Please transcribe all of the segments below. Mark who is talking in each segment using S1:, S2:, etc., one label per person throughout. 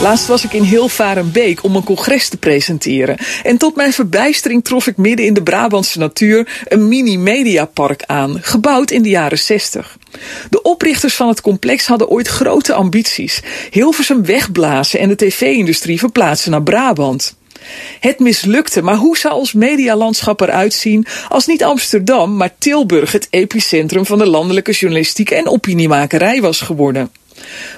S1: Laatst was ik in Hilvarenbeek om een congres te presenteren. En tot mijn verbijstering trof ik midden in de Brabantse natuur een mini-mediapark aan, gebouwd in de jaren 60. De oprichters van het complex hadden ooit grote ambities. Hilversum wegblazen en de tv-industrie verplaatsen naar Brabant. Het mislukte, maar hoe zou ons medialandschap eruit zien als niet Amsterdam, maar Tilburg het epicentrum van de landelijke journalistiek en opiniemakerij was geworden?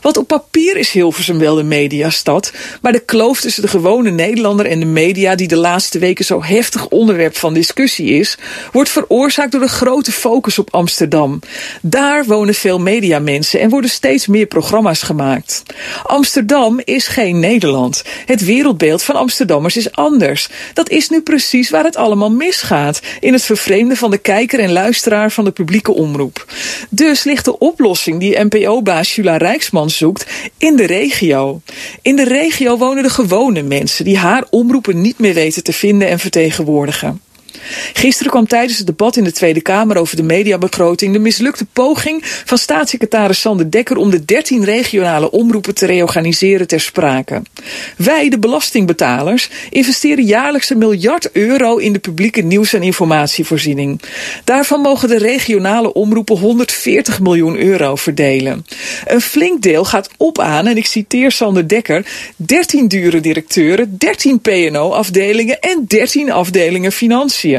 S1: Want op papier is Hilversum wel de mediastad, maar de kloof tussen de gewone Nederlander en de media, die de laatste weken zo heftig onderwerp van discussie is, wordt veroorzaakt door de grote focus op Amsterdam. Daar wonen veel mediamensen en worden steeds meer programma's gemaakt. Amsterdam is geen Nederland. Het wereldbeeld van Amsterdammers is anders. Dat is nu precies waar het allemaal misgaat, in het vervreemden van de kijker en luisteraar van de publieke omroep. Dus ligt de oplossing die NPO-baas Jula Zoekt in de regio. In de regio wonen de gewone mensen die haar omroepen niet meer weten te vinden en vertegenwoordigen. Gisteren kwam tijdens het debat in de Tweede Kamer over de mediabegroting de mislukte poging van staatssecretaris Sander Dekker om de 13 regionale omroepen te reorganiseren ter sprake. Wij, de belastingbetalers, investeren jaarlijks een miljard euro in de publieke nieuws- en informatievoorziening. Daarvan mogen de regionale omroepen 140 miljoen euro verdelen. Een flink deel gaat op aan, en ik citeer Sander Dekker, 13 dure directeuren, 13 PNO-afdelingen en 13 afdelingen financiën.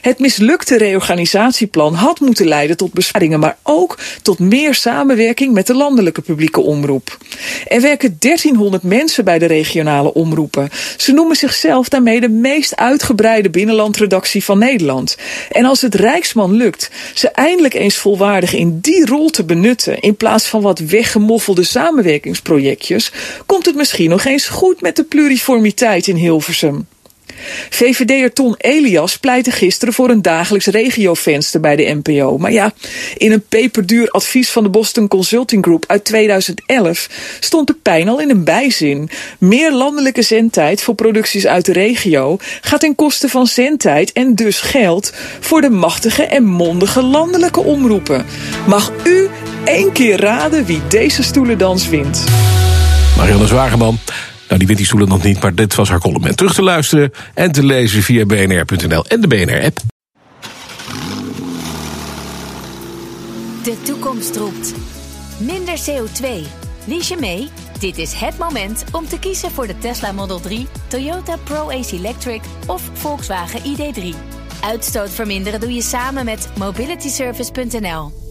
S1: Het mislukte reorganisatieplan had moeten leiden tot besparingen, maar ook tot meer samenwerking met de landelijke publieke omroep. Er werken 1300 mensen bij de regionale omroepen. Ze noemen zichzelf daarmee de meest uitgebreide binnenlandredactie van Nederland. En als het Rijksman lukt ze eindelijk eens volwaardig in die rol te benutten, in plaats van wat weggemoffelde samenwerkingsprojectjes, komt het misschien nog eens goed met de pluriformiteit in Hilversum. VVD'er Ton Elias pleitte gisteren voor een dagelijks regiovenster bij de NPO. Maar ja, in een peperduur advies van de Boston Consulting Group uit 2011 stond de pijn al in een bijzin. Meer landelijke zendtijd voor producties uit de regio gaat ten koste van zendtijd en dus geld voor de machtige en mondige landelijke omroepen. Mag u één keer raden wie deze stoelendans wint?
S2: Marianne Zwageman. Nou, die wint die stoelen nog niet, maar dit was haar column. Terug te luisteren en te lezen via bnr.nl en de BNR-app.
S3: De toekomst roept. Minder CO2. Lies je mee? Dit is het moment om te kiezen voor de Tesla Model 3, Toyota Pro-Ace Electric of Volkswagen ID3. Uitstoot verminderen doe je samen met mobilityservice.nl.